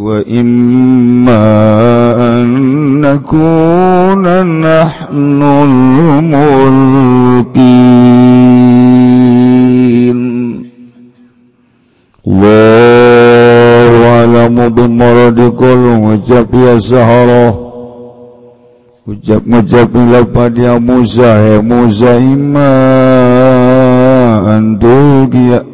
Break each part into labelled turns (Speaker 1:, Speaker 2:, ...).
Speaker 1: وإما أن نكون نحن الملقين الله أعلم بمردكل وجب يا سهره ucap-ucap lapad ya Musa ya Musa imma antul giya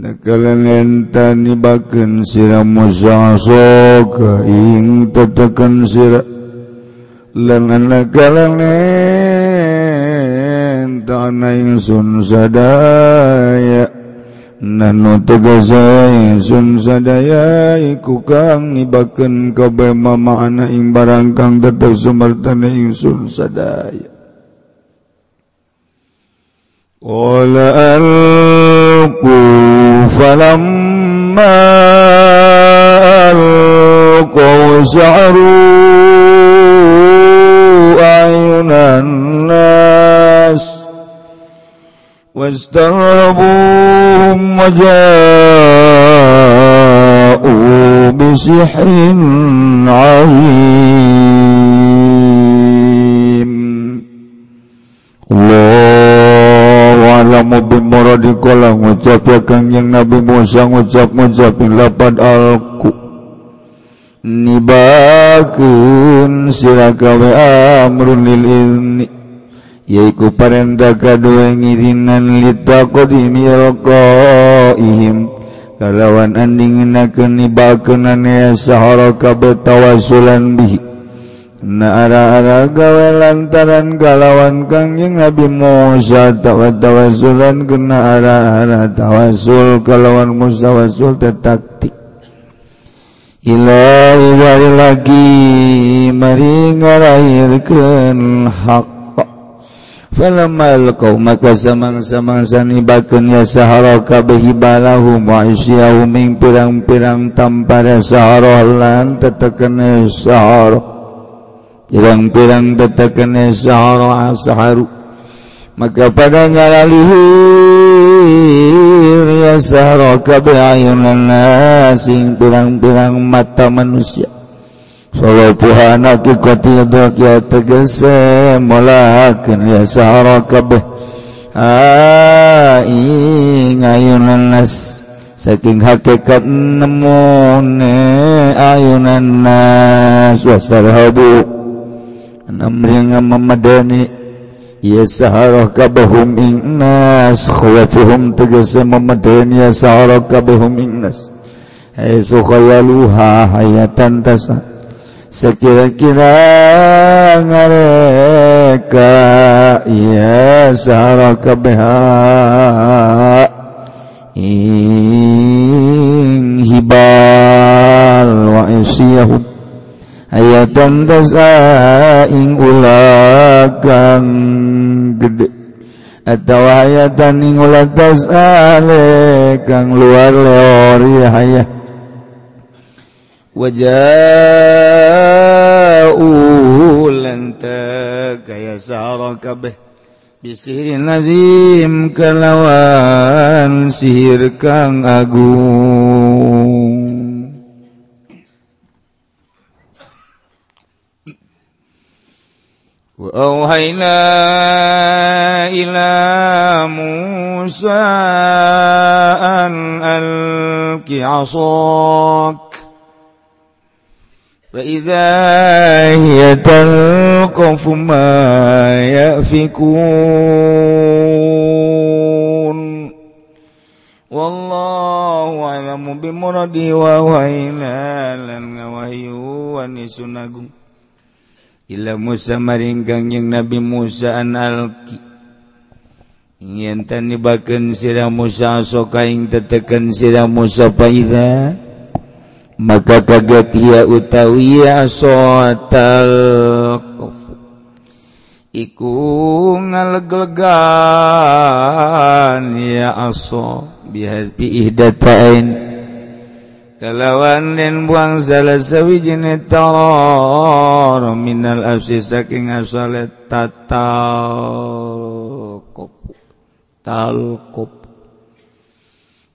Speaker 1: Nakalentani baken sira musaso ka ing tetekan sira. Lengan nakalentana ingsun sadaya Nanu tegasa ingsun sadaya iku kang nibaken kabeh mamana ing barang kang tetep ing sun sadaya. Qala alqu فلما ألقوا سعروا أعين الناس واسترهبوهم وجاءوا بسحر عظيم. ka Kangjeng Nabi Musa ngucap-ngucapin lapad alku nibakeun sira kawe amrun lil izni yaiku parentah kadue ngirinan litaqdimi alqaihim kalawan andingenakeun nibakeun ane sahara kabeh tawasulan bihi. naara-ara gawe lantaran galawan Kanyeng Nabi Musa tawatawasulan kena ara-ara tawasul kalawan musawasul tetaktik. Ilahi lagi mari ngarahirkeun hak. Falamal kau maka samang-samang nibakeun ya sahara kabeh balahum wa isyahum pirang-pirang tampara sahara lan tetekene sahara. pirang-pirang tetekenehara asharu maka pada ngalalihi yasara kabayunan sing pirang-pirang mata manusia. Solo puhana ki kotido ki tegese molahakeun yasara kabeh. Aing ayunan nas. Saking hakikat nemune ayunan nas. Wasarhabu namringa memadani ya saharah kabahum ingnas khawafuhum tegese memadani ya saharah kabahum ingnas hai sukhayaluha hayatan tasa sekira-kira mereka ya saharah kabahum ing ulagang gede. Atauayatan ing ula tasale kang luar leori hayah wajau lan kaya sahara kabeh. Bisirin lazim kalawan sihir kang agung. وأوحينا إلى موسى أن ألق عصاك فإذا هي تلقف ما يأفكون والله أعلم ووحينا lan ngawahyuan isun agung Ila Musa maringgang yang Nabi Musa an alki. Ingin tanibakan sira Musa sokaing tetekeun sira Musa paida. Maka kaget ia utawi asotal Iku ngaleglegan ya aso. Bihadbi ihdatain kalawan den buang salah sawijine taror minal afsi saking asale tatal kopu tal kopu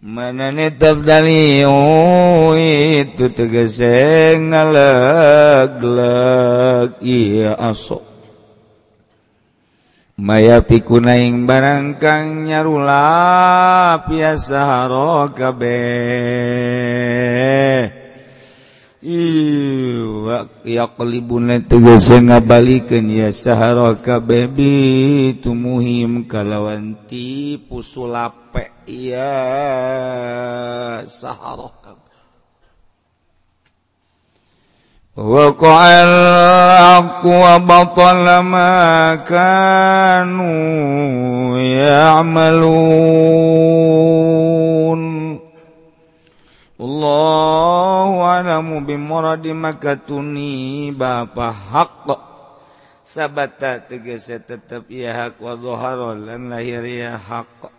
Speaker 1: manane tabdali oh, itu tegese ngalegleg iya asok. Maya pikunaing barangkang nyarula piasaharo kabeh Iwaqyaqlibuna tegasa ngabalikeun ya sahara kabeh tumuhim kalawan tipu sulape ya sahara kabe وقع الحق وبطل ما كانوا يعملون. الله أعلم بمرض مكتني باب حق سبت تجس تتب يا حق وظهر لن لهير يا حق.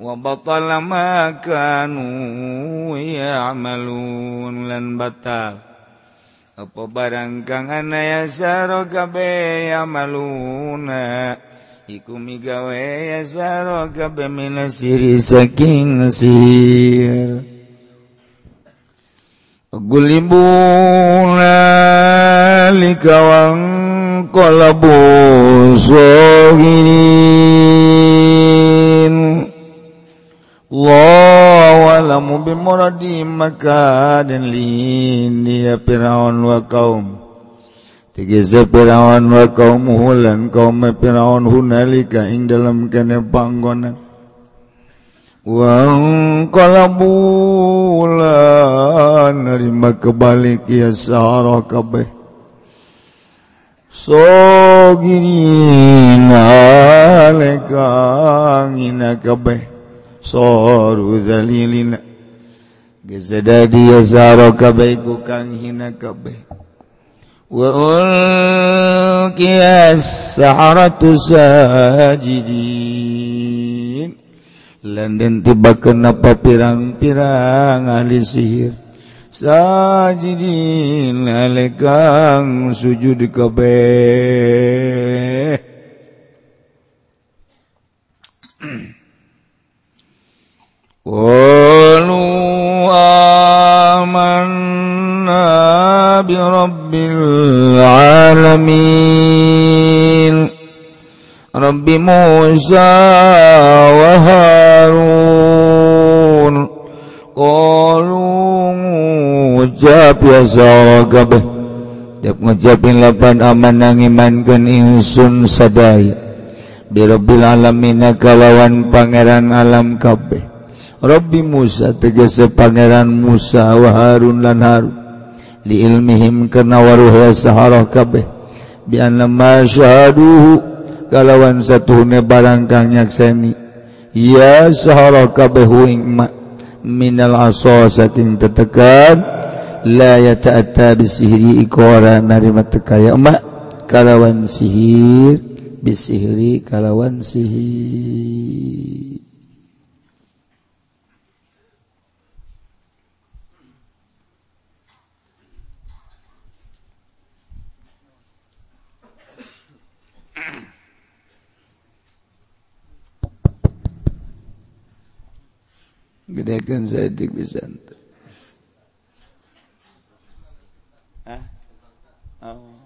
Speaker 1: وبطل ما كانوا يعملون. لن بطل. Apa barang kang anayasaro kabe yamaluna Iku migawe yasaro kabe minasiri saking sir. Gulibuna likawang kolabu sohirin Waalamu bimuradi maka dan linia Firaun wa kaum. Tegese Firaun wa kaum hulan kaum Firaun hunalika ing dalam kene panggonan. Wang kalabu lan nerima kebalik ya sarah kabeh. So gini naleka ngina kabeh. soru dalilina gezada dia zaro kabeh ku kang hina kabeh wa ulqiyas saharatu sajidin landen tiba kenapa pirang-pirang ahli sihir sajidin alekang sujud kabeh قالوا آمنا برب العالمين. رب موسى وهارون. قالوا ngucap ya saragabah Tiap ngucapin lapan aman nang imankan insun sadaya Birabil alamin kalawan pangeran alam kabeh Robbi Musa tegese Pangeran Musa wa Harun lan Harun. Li ilmihim kana waruh sahara kabeh. Bi anna syahaduhu kalawan satuhune barang kang nyakseni ya sahara kabeh ing ma minal asasatin tetekan la yata'atta bisihri ikora narima tekaya ma kalawan sihir bisihri kalawan sihir. gedekan seetik pisan Hah? Oh.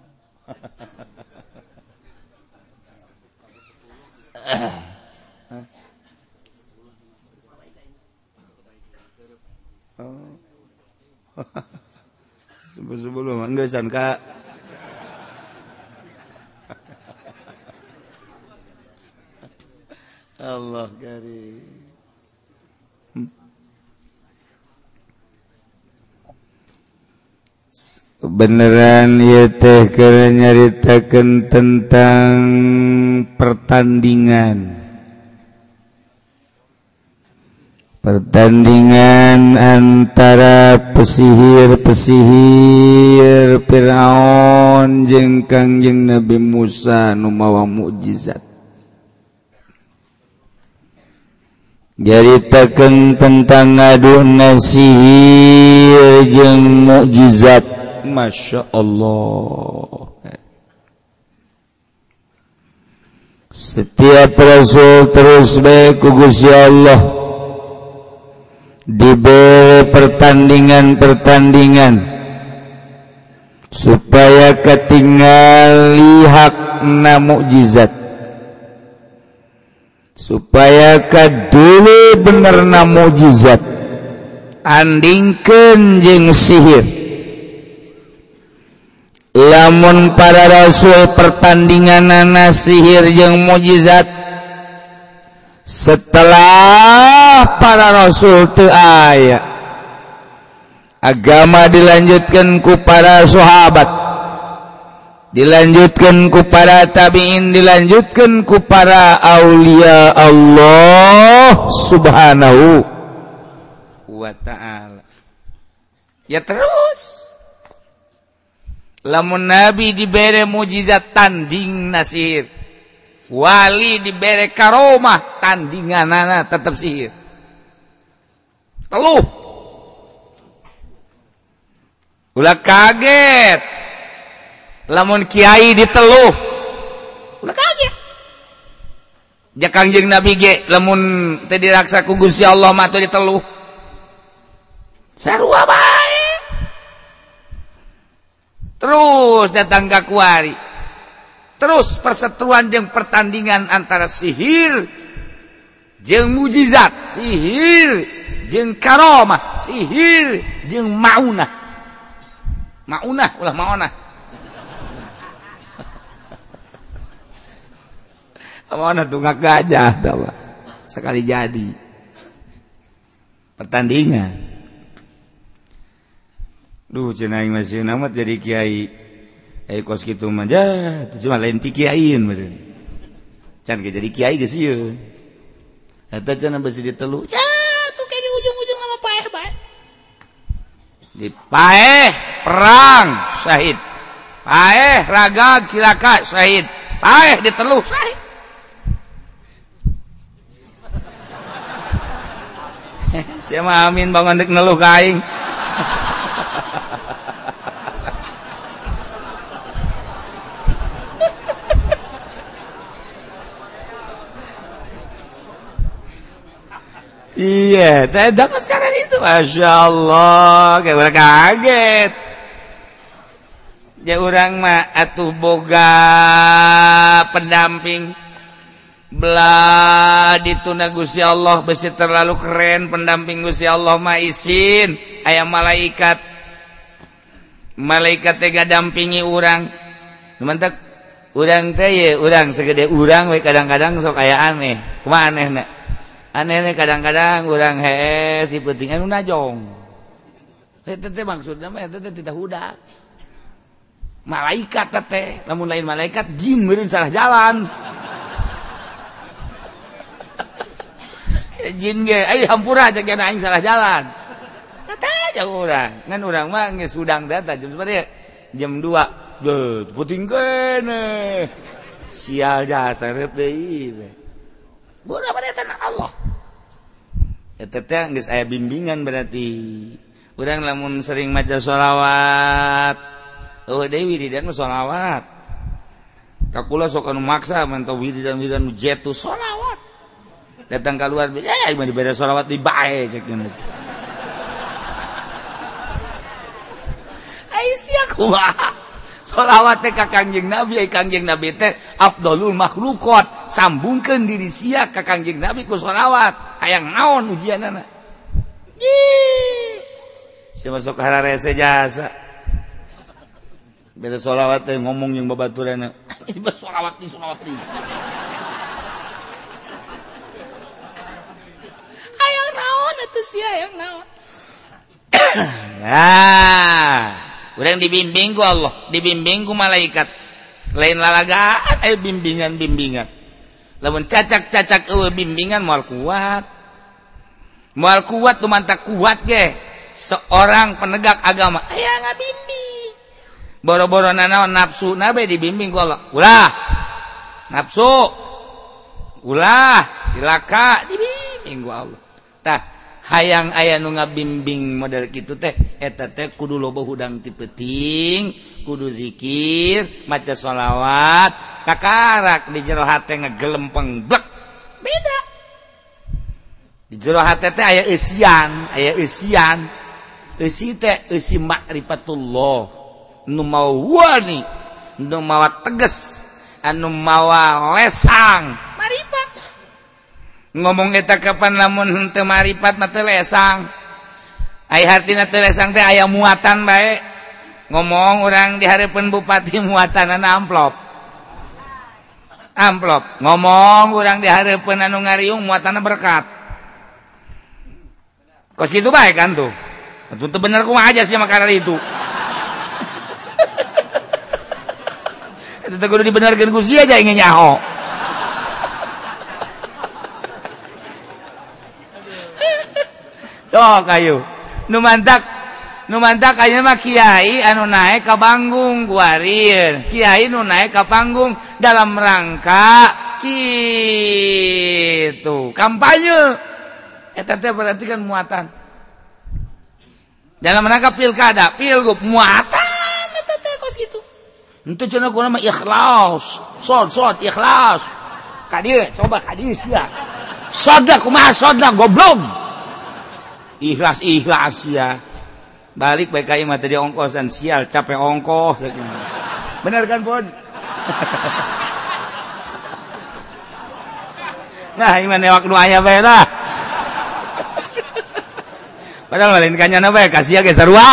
Speaker 1: oh. Sebelum-sebelum enggak san Kak. Allah karim. beneran ia teh karena nyaritakan tentang pertandingan.
Speaker 2: Pertandingan antara pesihir-pesihir Firaun jeung Kangjeng Nabi Musa nu mawa mukjizat. Jaritakan tentang ngadu nasihir jeung mukjizat. Masya Allah. Setiap Rasul terus baik Gusya Allah. Diberi pertandingan-pertandingan. Supaya ketinggal lihat na mukjizat. Supaya kadulu benerna mukjizat. Andingkan jeng sihir. lamun para rasul pertandingan nana sihir jeung mukjizat setelah para rasul teu aya agama dilanjutkan ku para sahabat dilanjutkan ku para tabiin dilanjutkan ku para aulia Allah subhanahu wa ta'ala. Ya terus. lamun nabi diberre mukjizat tanding nasir. Wali diberre karomah tandingan nana tetap sihir. Teluh ulah kaget. Lamun Kyai diteluh. Ulah kaget. Jakangjeng nabi ge lamun tadi raksa ku Gusti Allah mah diteluh. Sarua bae terus datang Gakwari terus persetuan yang pertandingan antara sihir jeng mukjizat sihir jeng karomah sihir jeng maunah. Maunah ulah maunah maunah tunggak gajah tahu sekali jadi. Pertandingan. Duh cina masih nama jadi kiai. Eh kos gitu manja, itu cuma lain pikiain meren. Can ke jadi kiai geus ieu. Eta cenah besi ditelu. Ya, tuh kayaknya ujung-ujung nama paeh bae. Di paeh perang syahid. Paeh ragag cilaka syahid. Paeh ditelu syahid. Siapa amin bangun dek neluh kaing. iya tedang sekarang itu. Masya Allah kayak orang kaget. Ya orang mah atuh boga pendamping. Belah dituna Gusti Allah besi terlalu keren pendamping Gusti Allah mah isin. Ayam malaikat. Malaikat tega dampingi orang. Mantap urang teh urang segede urang we kadang-kadang sok aya aneh. Kumaha aneh nak aneh kadang-kadang kurang he si penting anu najong. Tete maksud namanya tete tidak hudak malaikat tete namun lain malaikat jin meureun salah jalan. Jin ge ayo hampura aja kena aing salah jalan. Kata aja urang. Ngan urang mah geus sudang data jam sabaraha jam 2 Duh, puting kene. Sial jasa deui Bukan apa tanah Allah. saya bimbingan berarti. Udang lamun sering maca sholawat. Oh dewi di dan sholawat. Kakula sok anu maksa mantau wiridan-wiridan nu jetu sholawat. Datang keluar eh mah dibere sholawat di bae cek dina Aisyah kumaha sholawat ka Kangjeng Nabi Kangjeng Nabi teh afdolul makhlukot. Sambungkeun diri sia ka Kangjeng Nabi ku sholawat hayang naon ujianana? Si masuk hararese jasa. Beda sholawat teh ngomong yang babaturan iba sholawat di sholawat di. Hayang naon atuh sia hayang naon. Ya. orang dibimbingku Allah dibimbingku malaikat. Lain lalagaan eh bimbingan-bimbingan. Lamun cacak-cacak eueuh bimbingan moal kuat. Moal kuat tuh mantak kuat ge. Seorang penegak agama aya ngabimbing. Boro-boro nanaon nafsu nabe dibimbing ku Allah. Ulah nafsu. Ulah silaka dibimbing ku Allah. Tah hayang aya nu ngabimbing model gitu teh eta teh kudu loba hudang ti peting kudu zikir maca sholawat kakarak di jero hate ngegelempeng blek. Beda. Di jero hate teh aya eusian aya eusian. Eusi teh eusi makrifatullah nu mawa wani nu mawa tegas anu mawa lesang. ngomong eta kapan lamun henteu maripat mah teu lesang. Aya hartina teu lesang teh aya muatan bae. Ngomong orang di hareupeun bupati muatanana amplop. Amplop. Ngomong orang di hareupeun anu ngariung muatanana berkat. Kos itu baik kan tuh? Itu tuh bener kumah aja sih makanan itu? Itu tuh kudu dibenerkeun ku aja ingin nyaho. dok kayu numantak numantak mah kiai anu naik ka panggung guarir kiai nu naik ka panggung dalam rangka gitu kampanye. Eta teh berarti kan muatan. Dalam rangka pilkada pilgub muatan eta teh kos gitu. Itu cenah kuna mah ikhlas. Sod sod ikhlas. Kadir coba kadieu ya. Sodak kumaha sodak goblok ikhlas ikhlas ya. Balik PKI mah tadi ongkosan sial capek ongkos. Bener kan Bon? Nah ini waktu ayah bayar lah. Padahal kanya kanyana kasih ya geser sarua.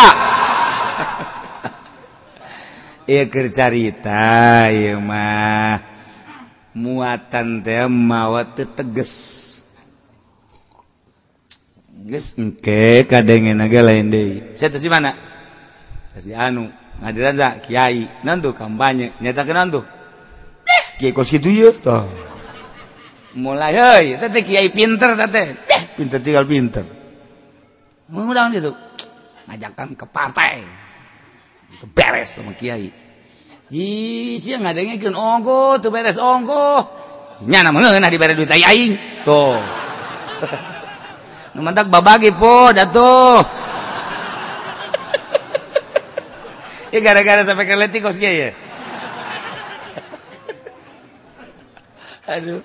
Speaker 2: Iya kercarita, iya mah. Muatan teh mawat teges. Geus engke kadengen naga lain deui. Saya tuh mana? Si anu ngadiran za kiai nantu kampanye nyata ke nantu. Eh kiai kos kitu ye. toh. Mulai heuy, teh kiai pinter teh. Eh pinter tinggal pinter. Mengundang itu, ngajakkan ke partai. Beres sama kiai. Ji sia ngadengekeun ongko tuh beres ongko. Nyana mana di beres duit aing. Tuh. mantap babagi pod atuh ya gara-gara sampai keleti kosnya ya? Aduh.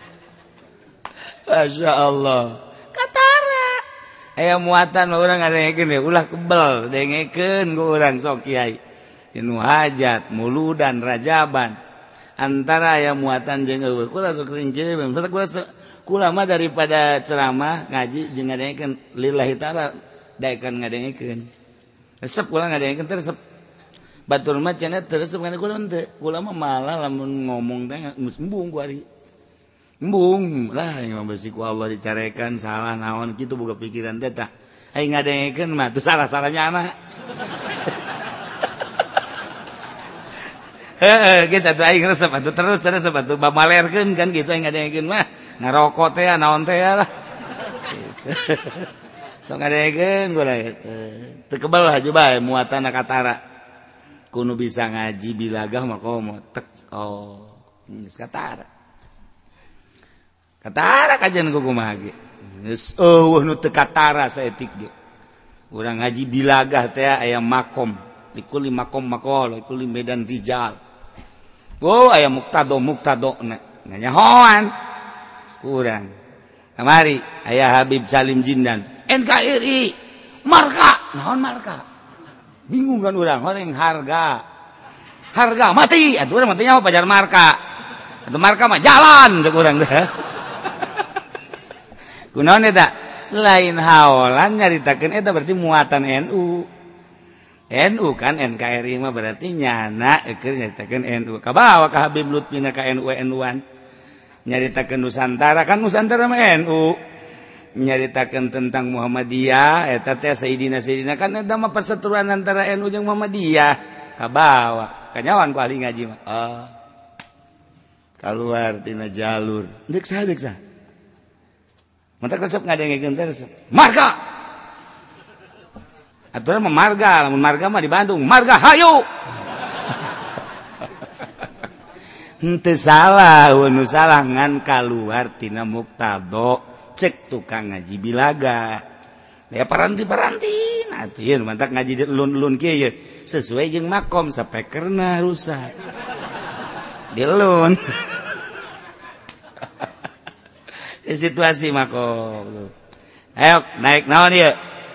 Speaker 2: Masya Allah. Katara. Ayah muatan orang ada yang gini Ulah kebel Dengekin ke orang sok kiai. Inu hajat Muludan Rajaban. Antara ayah muatan jengel Kulah sok rinci Kulah sok mah daripada ceramah ngaji jeung ngadengkeun lillahi taala daekan ngadengkeun resep kula ngadengkeun teh resep. Batur mah cenah teu resep kula teu kula mah malah lamun ngomong teh geus embung ku ari. Embung lah yang besiku Allah dicarekan salah naon gitu buka pikiran teta Ayo ngadengkeun mah tuh salah salahnya anak Heeh, gitu tuh aing resep atuh terus terus atuh bamalerkeun kan gitu aing ngadengkeun mah ngarokok teh naon teh lah so ngadegeun gula teu kebal haju bae muatan katara kuno bisa ngaji bilagah mah komo tek. Oh geus katara. Katara kajian ku kumaha ge? Geus oh, eueuh nu teu katara saeutik ge. Urang ngaji bilagah teh aya makom. Likuli makom makol likuli medan rijal. Oh, aya muktado muktado na, nanya hoan. kurang. Kamari ayaah Habib Salim Jindan. NKRI marka. Naon marka? Bingung kan orang orang harga. Harga mati. Atuh orang matinya apa pajar marka. Atau marka mah jalan cek orang dah kunaon eta? Lain haolan nyaritakeun eta berarti muatan NU NU kan NKRI mah berarti nyana keur nyaritakeun NU kabawa ka Habib Lutfi ka NU NU-an nyaritakan Nusantara kan Nusantara NU nyaritakan tentang Muhammadiyah eta teh Sayyidina Sayyidina kan eta mah perseteruan antara NU jeung Muhammadiyah. Kabawa kanyawan paling ngaji mah. Ah. Oh. keluar tina jalur. Deuk sah deuk sah. Mentak resep ngadengekeun teh resep. Marga! Aturan mah marga lamun marga mah di Bandung. Marga hayu! ente salah nu kaluar tina muktado cek tukang ngaji bilaga. Ya paranti paranti atuh ya mantak ngaji lun lun kieu ya sesuai jeung makom sampai karena rusak. Di lun. Di situasi makom ayo naik naon ya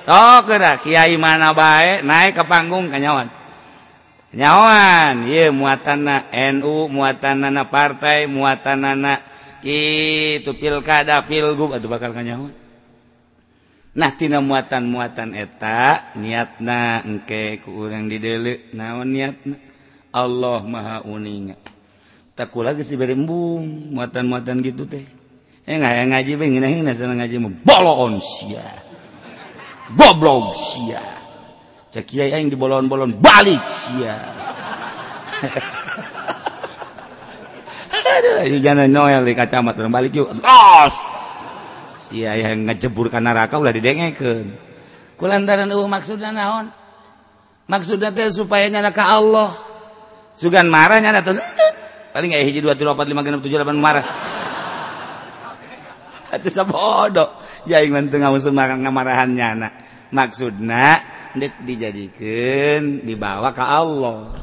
Speaker 2: Oh kira kiai mana baik naik ke panggung kanyawan nyawan ye muatan NU muatanana partai muatanana itu pilkada pilgub atau bakal kanyawan nah tina muatan muatan eta niatna engke ku urang didele naon niatna? Allah maha uninga. Tak lagi si berembung muatan muatan gitu teh. Eh nggak ngaji pengen ngaji ngaji mau boloon sia. Goblok sia. Kiai aing di bolon-bolon balik sia. Aduh, jangan noel di kacamat urang balik yuk. Tos. Sia yang ngejebur ka neraka ulah didengekeun. Kulantaran eueuh maksudna naon? Maksudna teh supaya nyana ka Allah. Sugan marah nyana teh. Paling aya hiji dua tilu opat lima genep tujuh delapan marah. Atuh sabodo. Ya aing mah teu ngawusul marahan nyana. Maksudna dek dijadikan dibawa ke Allah.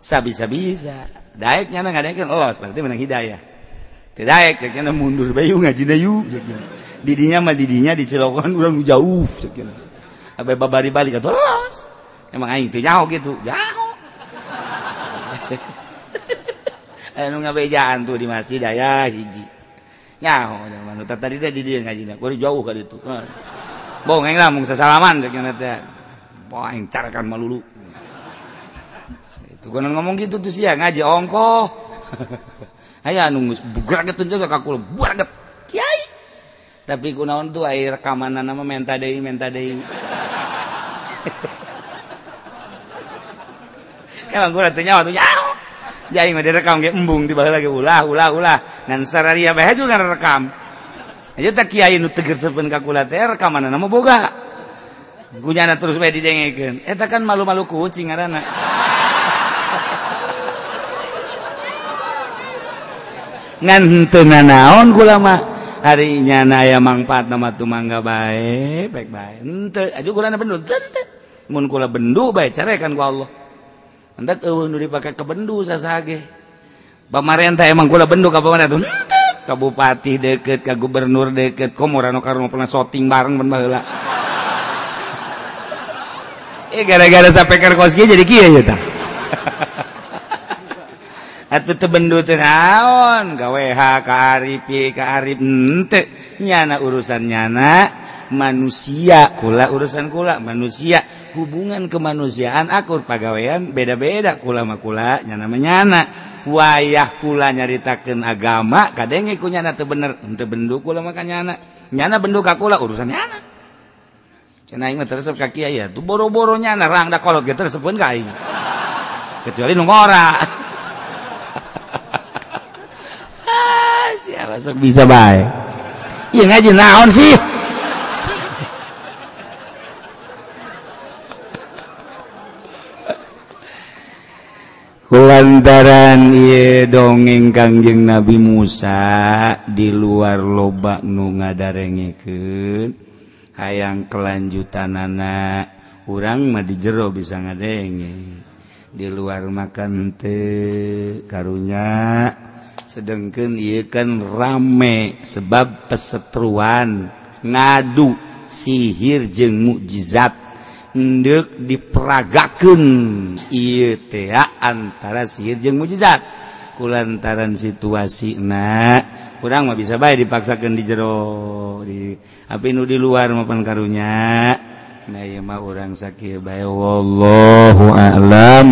Speaker 2: Sabisa-bisa daeknya nggak daekin Allah berarti menang hidayah. Tidak daek ceknya mundur bayu ngaji dayu didinya mah didinya dicelokan orang jauh ceknya abe babari balik atau los emang aing teh jauh gitu jauh. Anu ngabejaan tuh di masjid daya hiji. Nyaho zaman tadi tadi dia ngaji nak jauh kali itu bohong yang lah sesalaman ceknya nanti salaman carakan melulu itu kan ngomong gitu tuh sih ya ngaji ongko ayo nunggu bugar gitu aja kakul bugar kiai. Tapi kunaon tuh air rekaman nama menta dei menta dei. Emang gue nyawa tuh nyawa jadi mah direkam ge embung tiba lagi ulah ulah ulah. Ngan sararia bae juga rekam. Aja tak kiai nu teger sepen ka kula teh nama boga punyana terus baik didengekan eta eh, kan malu-malu kucing arana ngantena naon kulama hari nyana aya mangpat nama tumangga bae baik bae ente aja kurana bendu tente mun kula bendu bae carekan ku Allah. Hendak eueuh nu dipake ke bendu sasage. Pamarentah emang kula bendu ka pamarentah ente. Ka bupati deket ka gubernur deket komorano karena pernah syuting bareng ben baheula. eh gara-gara sampai koski jadi kia ya ta atuh teu naon? Ka ka Arif ka Arif. Hmm, Henteu nyana urusan nyana manusia kula urusan kula manusia. Hubungan kemanusiaan akur pagawean beda-beda kula mah kula nyana menyana wayah kula nyaritakeun agama kadenge ku nyana teu bener. Henteu bendu kula mah nyana. Nyana bendu ka kula urusan nyana. Cenah tersep ka kiai ya. Tu boro-boronya narang da kolot ge tersepeun ka aing. Kecuali nungora. Ah, siapa sok bisa baik? Ieu ngaji naon sih? Kulantaran iya dongeng Kangjeng Nabi Musa di luar loba nu ngadarengikeun hayang kelanjutan anak kurang mah di jero bisa ngadenge di luar makan te karunya. Sedangkan ia kan rame sebab pesetruan ngadu sihir jeng mukjizat. Ndek diperagakan iya teh antara sihir jeng mukjizat. Kulantaran situasi nak kurang mah bisa baik dipaksakan di jero di api nu di luar maupun karunya. Nah ya mah orang sakit baik wallahu a'lam.